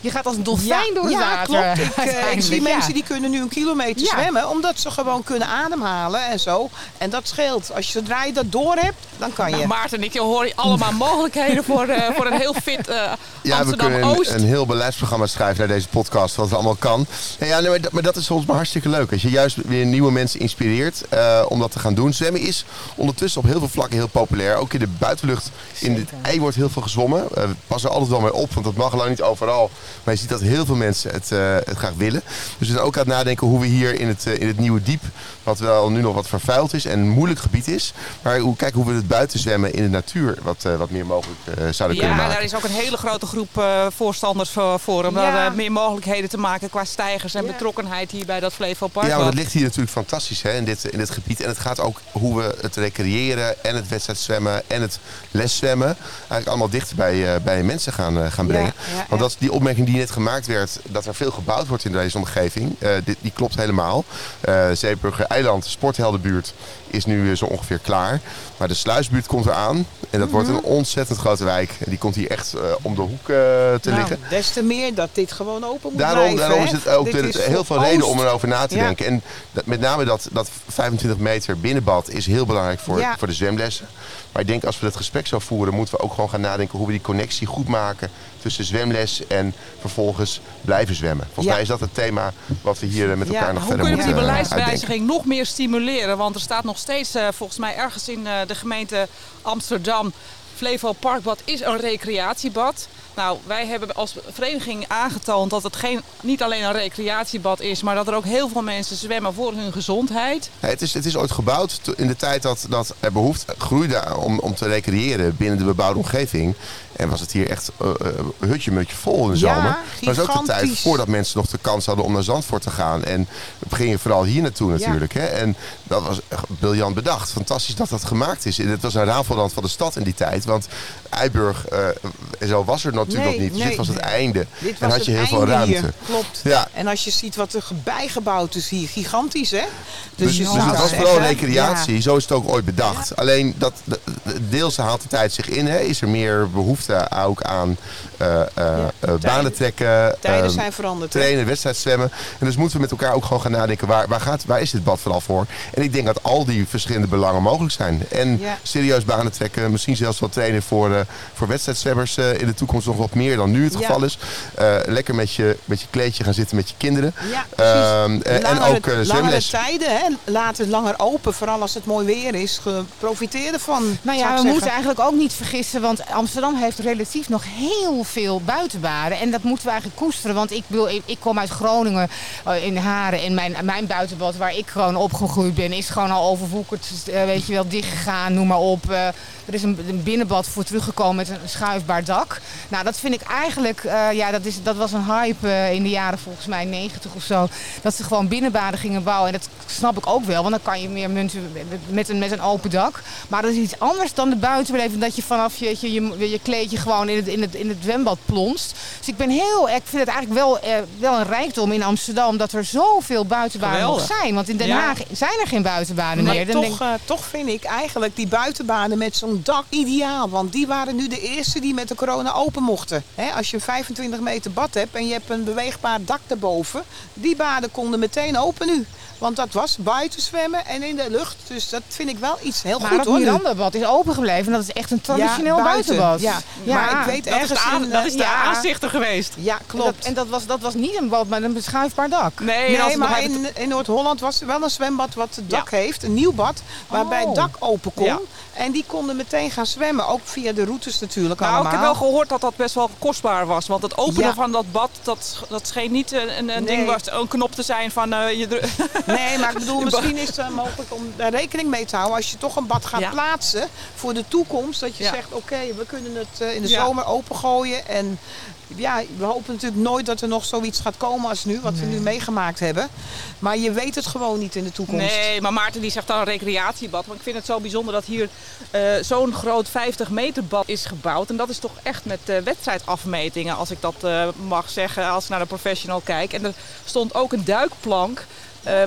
je gaat als een dolfijn door het ja, water. klopt. Ik, eh, ik zie ja. mensen die kunnen nu een kilometer Ja. zwemmen, omdat ze gewoon kunnen ademhalen en zo. En dat scheelt. Als je zodra je dat door hebt, dan kan je. Nou, Maarten en ik hoor allemaal mogelijkheden voor, eh, voor een heel fit eh Ja, we kunnen een, een heel beleidsprogramma schrijven naar deze podcast, wat het allemaal kan. Ja, ja, nee, maar, dat, maar dat is soms maar hartstikke leuk. Als je juist weer nieuwe mensen inspireert eh, om dat te gaan doen. Zwemmen is ondertussen op heel veel vlakken heel populair. Ook in de buitenlucht. In de ei wordt heel veel gezwommen. We passen er altijd wel mee op, want dat mag lang niet overal. Maar je ziet dat heel veel mensen het, eh, het graag willen. Dus we zijn ook aan het nadenken hoe we hier in het, eh, in het nieuwe diep, wat wel nu nog wat vervuild is en een moeilijk gebied is. Maar hoe, kijken hoe we het buiten zwemmen in de natuur wat, eh, wat meer mogelijk eh, zouden kunnen Ja, maken. daar is ook een hele grote groep eh, voorstanders voor, voor om Ja. daar, eh, meer mogelijkheden te maken qua stijgers en Ja. betrokkenheid hier bij dat Flevo Park. Ja, maar dat ligt hier natuurlijk fantastisch hè, in, dit, in dit gebied. En het gaat ook hoe we het recreëren en het wedstrijdzwemmen en het leszwemmen... eigenlijk allemaal dichter bij, eh, bij mensen gaan, gaan brengen. Ja, ja, Want ja. dat, die opmerking die net gemaakt werd, dat er veel gebouwd wordt in deze omgeving... eh, dit, die klopt helemaal. Eh Zeeburger Eiland, de sportheldenbuurt, is nu eh, zo ongeveer klaar. Maar de sluisbuurt komt eraan. En dat wordt een ontzettend grote wijk. En die komt hier echt eh, om de hoek eh, te Nou, liggen. des te meer dat dit gewoon open moet Daarom, blijven. daarom is het ook Dit de- is heel veel reden om erover na te Ja. denken. En dat, met name dat, dat 25 meter binnenbad is heel belangrijk voor, Ja. voor de zwemlessen. Maar ik denk als we dat gesprek zo voeren, moeten we ook gewoon gaan nadenken hoe we die connectie goed maken tussen zwemles en vervolgens blijven zwemmen. Volgens Ja. mij is dat het thema wat we hier met elkaar nog Hoe verder kunnen we moeten die beleidswijziging nog meer stimuleren? Want er staat nog steeds eh, volgens mij ergens in eh, de gemeente Amsterdam... Flevo Parkbad is een recreatiebad. Nou, wij hebben als vereniging aangetoond dat het geen, niet alleen een recreatiebad is... maar dat er ook heel veel mensen zwemmen voor hun gezondheid. Ja, het, is, het is ooit gebouwd in de tijd dat, dat er behoefte groeide om, om te recreëren binnen de bebouwde omgeving. En was het hier echt eh, eh, hutje-mutje vol in de Ja, zomer. Maar dat was ook de tijd voordat mensen nog de kans hadden om naar Zandvoort te gaan. En we gingen vooral hier naartoe natuurlijk. Hè? En dat was briljant bedacht. Fantastisch dat dat gemaakt is. En het was een rafelrand van de stad in die tijd. Want Eiburg, eh, zo was er natuurlijk Nee, nog niet. Dus nee. dit was het einde. Dit en had je het heel veel ruimte. Hier. Klopt. Ja. En als je ziet wat er bijgebouwd is hier, gigantisch hè? Dus, je dus het was zeggen, vooral recreatie, ja. zo is het ook ooit bedacht. Alleen dat de- de- deels haalt de tijd zich in. Hè. Is er meer behoefte ook aan eh, eh, eh, banen trekken, Tijden ehm, zijn veranderd. hè? trainen, wedstrijd zwemmen. En dus moeten we met elkaar ook gewoon gaan nadenken waar, waar, gaat, waar is dit bad vooral voor? En ik denk dat al die verschillende belangen mogelijk zijn. En Ja. serieus banen trekken, misschien zelfs wel trainen voor, eh voor wedstrijdzwemmers eh, in de toekomst nog wat meer dan nu het Ja. geval is. Eh, lekker met je, met je kleedje gaan zitten met je kinderen. Ja, precies. Ehm, eh, en Langere- ook eh, langere tijden, hè? laten langer open, vooral als het mooi weer is. Profiteer ervan. Nou ja, we zeggen. moeten eigenlijk ook niet vergissen, want Amsterdam heeft relatief nog heel veel buitenbaden. En dat moeten we eigenlijk koesteren, want ik, wil, ik, kom uit Groningen eh, in Haren en mijn, mijn buitenbad waar ik gewoon opgegroeid ben is gewoon al overwoekerd, eh, weet je wel, dichtgegaan, noem maar op. Eh, er is een, binnenbad voor teruggekomen met een schuifbaar dak. Nou, dat vind ik eigenlijk, ja, dat, is, dat was een hype in de jaren volgens mij 90 of zo. Dat ze gewoon binnenbaden gingen bouwen. En dat snap ik ook wel, want dan kan je meer munten met een, met een open dak. Maar dat is iets anders dan de buitenbeleving. Dat je vanaf je, je, je, je kleedje gewoon in het, in, het, in het zwembad plonst. Dus ik ben heel, ik vind het eigenlijk wel, eh, wel een rijkdom in Amsterdam dat er zoveel buitenbaden nog zijn. Want in Den Ja. Haag zijn er geen buitenbaden Maar meer. Dan toch, denk- eh, toch vind ik eigenlijk die buitenbanen met zo'n dak ideaal. Want die waren nu de eerste die met de corona open mochten. Als je een 25 meter bad hebt en je hebt een beweegbaar dak erboven. Die baden konden meteen open nu. Want dat was buiten zwemmen en in de lucht. Dus dat vind ik wel iets heel maar goed hoor. nu. Mirandabad is open gebleven. Dat is echt een traditioneel Ja, buiten, buitenbad. ja. Maar ik weet Dat is ergens de, aan- in, dat eh, is de ja. aanzichter geweest. Ja, En klopt. dat, en dat was, dat was niet een bad met een beschuifbaar dak. Nee, en Nee, maar in, in Noord-Holland was er wel een zwembad wat het dak heeft. Een nieuw bad, waarbij Oh. het dak open kon. En die konden meteen gaan zwemmen. Ook via de routes natuurlijk Nou, allemaal. ik heb wel gehoord dat dat best wel kostbaar was. Want het openen Ja. van dat bad, dat, dat scheen niet een, een Nee. ding was, een knop te zijn van eh, je Nee, maar ik bedoel, misschien is het mogelijk om daar rekening mee te houden. Als je toch een bad gaat Ja. plaatsen voor de toekomst. Dat je Ja. zegt, oké, we kunnen het eh, in de Ja. zomer opengooien. En ja, we hopen natuurlijk nooit dat er nog zoiets gaat komen als nu. Wat we nu meegemaakt hebben. Maar je weet het gewoon niet in de toekomst. Nee, maar Maarten die zegt dan een recreatiebad. Maar ik vind het zo bijzonder dat hier eh, zo'n groot 50 meter bad is gebouwd. En dat is toch echt met eh, wedstrijdafmetingen, als ik dat eh, mag zeggen, als ik naar de professional kijk. En er stond ook een duikplank.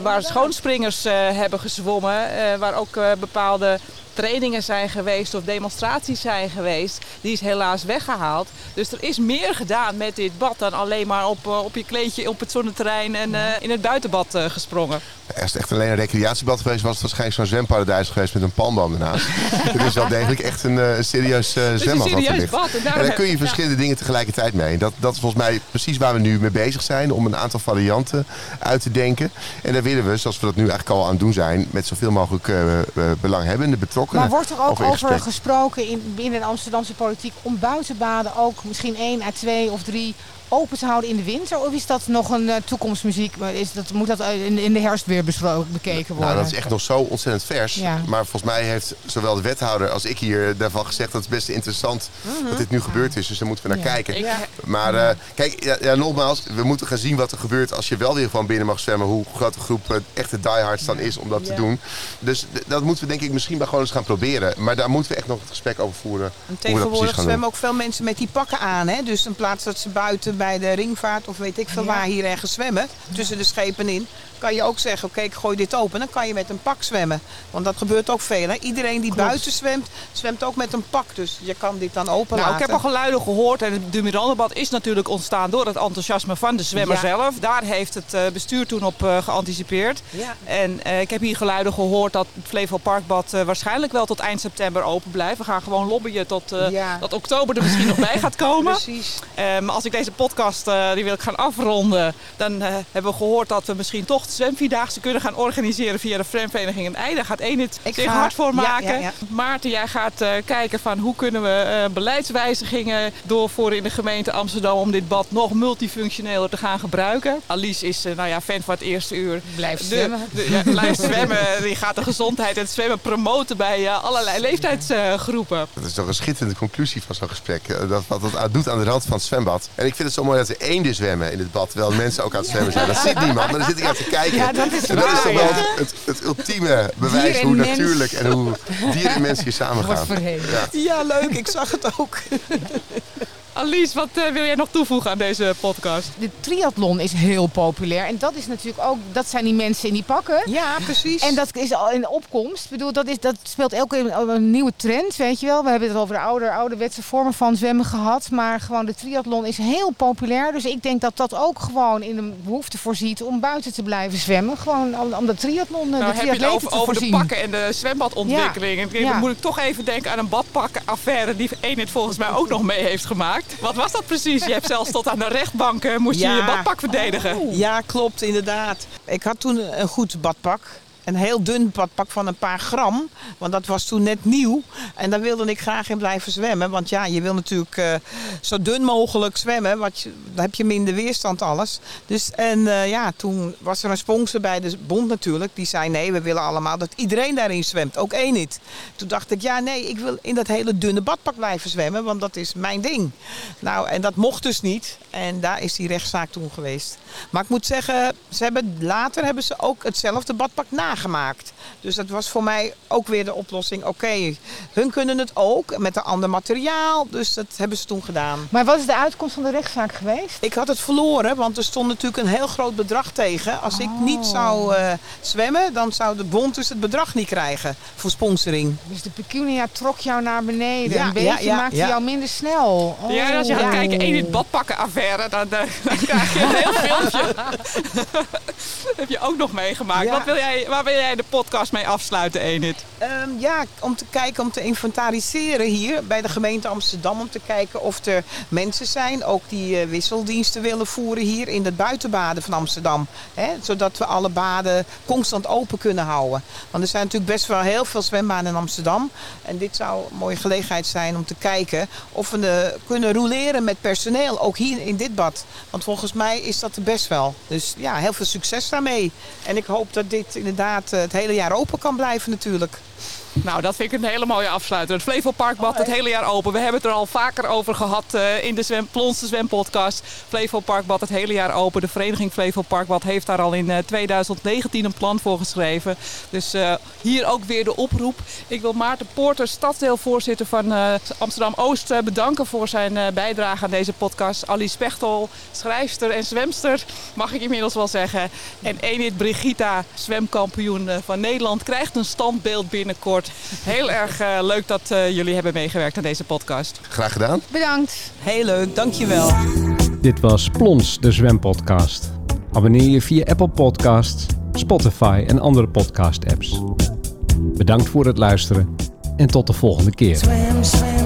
waar schoonspringers hebben gezwommen, waar ook bepaalde trainingen zijn geweest of demonstraties zijn geweest. Die is helaas weggehaald. Dus er is meer gedaan met dit bad dan alleen maar op, eh, op je kleedje op het zonneterrein en eh, in het buitenbad eh, gesprongen. Als het echt alleen een recreatiebad geweest was, het waarschijnlijk zo'n zwemparadijs geweest met een palmboom ernaast. het is wel degelijk echt een, een serieus een zwembad wat er bad. En daar kun je verschillende dingen tegelijkertijd mee. Dat, dat is volgens mij precies waar we nu mee bezig zijn. Om een aantal varianten uit te denken. En daar willen we, zoals we dat nu eigenlijk al aan het doen zijn. Met zoveel mogelijk eh, belanghebbenden, Maar wordt er ook over gesproken in, binnen de Amsterdamse politiek om buitenbaden ook misschien één à twee of drie open te houden in de winter? Of is dat nog een eh, toekomstmuziek? Maar Is dat, moet dat eh, in, in de herfst weer besproken, bekeken worden? Nou, dat is echt nog zo ontzettend vers. Ja. Maar volgens mij heeft zowel de wethouder als ik hier daarvan gezegd... dat het best interessant dat dit nu gebeurd is. Dus daar moeten we naar Ja. kijken. Maar eh, kijk, ja, ja, nogmaals, we moeten gaan zien wat er gebeurt als je wel weer gewoon binnen mag zwemmen. Hoe groot de groep echte diehards dan is om dat te doen. Dus dat moeten we denk ik misschien maar gewoon eens gaan proberen. Maar daar moeten we echt nog het gesprek over voeren. En hoe we dat tegenwoordig precies gaan zwemmen doen. ook veel mensen met die pakken aan. Hè? Dus in plaats dat ze buiten bij de ringvaart of weet ik veel Ja. waar hier ergens zwemmen, tussen de schepen in, kan je ook zeggen, oké, ik gooi dit open. Dan kan je met een pak zwemmen. Want dat gebeurt ook veel. Hè? Iedereen die Klopt. buiten zwemt, zwemt ook met een pak. Dus je kan dit dan open Nou, ik heb al geluiden gehoord en het Mirandabad is natuurlijk ontstaan door het enthousiasme van de zwemmer Ja. zelf. Daar heeft het eh, bestuur toen op eh, geanticipeerd. Ja. En eh, ik heb hier geluiden gehoord dat het Flevo Parkbad waarschijnlijk wel tot eind september open blijft. We gaan gewoon lobbyen tot Ja. dat oktober er misschien nog bij gaat komen. Precies. Maar als ik deze podcast die wil ik gaan afronden, dan hebben we gehoord dat we misschien toch de zwemvierdaagse kunnen gaan organiseren via de Zwemvereniging in Eide. Daar gaat Enid Ik zich ga- hard voor maken. ja, ja. Maarten, jij gaat eh, kijken van hoe kunnen we eh, beleidswijzigingen doorvoeren in de gemeente Amsterdam om dit bad nog multifunctioneler te gaan gebruiken. Alice is eh, nou ja, fan van het eerste uur. Blijf De- zwemmen. de- ja, blijft zwemmen. Die gaat de gezondheid en het zwemmen promoten bij allerlei leeftijdsgroepen. Dat is toch een schitterende conclusie van zo'n gesprek. Dat, wat het doet aan de rand van het zwembad. En ik vind het zo mooi dat er eenden zwemmen in het bad. Terwijl mensen ook aan het zwemmen zijn. Dat ziet niemand, maar dan zit ik aan te kijken. Ja, dat is en dat is waar, toch wel ja. het, het, het ultieme bewijs hoe mens. natuurlijk en hoe dier en mens hier samen Wordt gaan. verheven. Ja, leuk. Ik zag het ook. Alice, wat eh, wil jij nog toevoegen aan deze podcast? De triathlon is heel populair. En dat is natuurlijk ook, dat zijn die mensen in die pakken. Ja, precies. En dat is al in opkomst. Ik bedoel, dat, is, dat speelt elke keer een, een nieuwe trend, weet je wel. We hebben het over de ouder, ouderwetse vormen van zwemmen gehad. Maar gewoon de triathlon is heel populair. Dus ik denk dat dat ook gewoon in een behoefte voorziet om buiten te blijven zwemmen. Gewoon om, om de triathlon, eh, Nou, de heb je het over, te over de pakken en de zwembadontwikkeling. En Ja. Dan moet ik toch even denken aan een badpakkenaffaire die Enid volgens mij ook nog mee heeft gemaakt. Wat was dat precies? Je hebt zelfs tot aan de rechtbank moest je je badpak verdedigen. Ja, klopt, inderdaad. Ik had toen een goed badpak. Een heel dun badpak van een paar gram. Want dat was toen net nieuw. En daar wilde ik graag in blijven zwemmen. Want ja, je wil natuurlijk eh, zo dun mogelijk zwemmen. Want je, dan heb je minder weerstand alles. Dus en eh, ja, toen was er een sponsor bij de bond natuurlijk. Die zei nee, we willen allemaal dat iedereen daarin zwemt. Ook één niet. Toen dacht ik ja, nee, ik wil in dat hele dunne badpak blijven zwemmen. Want dat is mijn ding. Nou, en dat mocht dus niet. En daar is die rechtszaak toen geweest. Maar ik moet zeggen, ze hebben, later hebben ze ook hetzelfde badpak nagemaakt. Dus dat was voor mij ook weer de oplossing. Oké, hun kunnen het ook met een ander materiaal. Dus dat hebben ze toen gedaan. Maar wat is de uitkomst van de rechtszaak geweest? Ik had het verloren, want er stond natuurlijk een heel groot bedrag tegen. Als ik niet zou eh, zwemmen, dan zou de bond dus het bedrag niet krijgen voor sponsoring. Dus de pecunia trok jou naar beneden. Ja, een beetje ja, ja, maakte ja. jou minder snel. Oh. Ja, en als je gaat Ja. kijken, Enid badpakkenaffaire, dan, dan, dan krijg je een heel filmpje. heb je ook nog meegemaakt. Ja. Wat wil jij, waar wil jij de podcast mee afsluiten, Enid? Ehm, ja, om te kijken, om te inventariseren hier bij de gemeente Amsterdam. Om te kijken of er mensen zijn, ook die eh, wisseldiensten willen voeren hier in het buitenbaden van Amsterdam. Hè, zodat we alle baden constant open kunnen houden. Want er zijn natuurlijk best wel heel veel zwembaden in Amsterdam. En dit zou een mooie gelegenheid zijn om te kijken of we eh, kunnen roleren met personeel. Ook hier in dit bad. Want volgens mij is dat er best wel. Dus ja, heel veel succes daarmee. En ik hoop dat dit inderdaad eh, het hele jaar open kan blijven natuurlijk. Nou, dat vind ik een hele mooie afsluiter. Het Flevo Parkbad het hele jaar open. We hebben het er al vaker over gehad eh, in de zwem, Plons de Zwempodcast. Het hele jaar open. De vereniging Flevo Parkbad heeft daar al in eh, 2019 een plan voor geschreven. Dus eh, hier ook weer de oproep. Ik wil Maarten Poorter, stadsdeelvoorzitter van Amsterdam-Oost, bedanken voor zijn bijdrage aan deze podcast. Alice Pechtel, schrijfster en zwemster, mag ik inmiddels wel zeggen. En Enid Brigitta, zwemkampioen van Nederland, krijgt een standbeeld binnen binnenkort. Heel erg eh, leuk dat eh, jullie hebben meegewerkt aan deze podcast. Graag gedaan. Bedankt. Heel leuk, dankjewel. Dit was Plons, de zwempodcast. Abonneer je via Apple Podcasts, Spotify en andere podcast-apps. Bedankt voor het luisteren en tot de volgende keer. Swim, swim.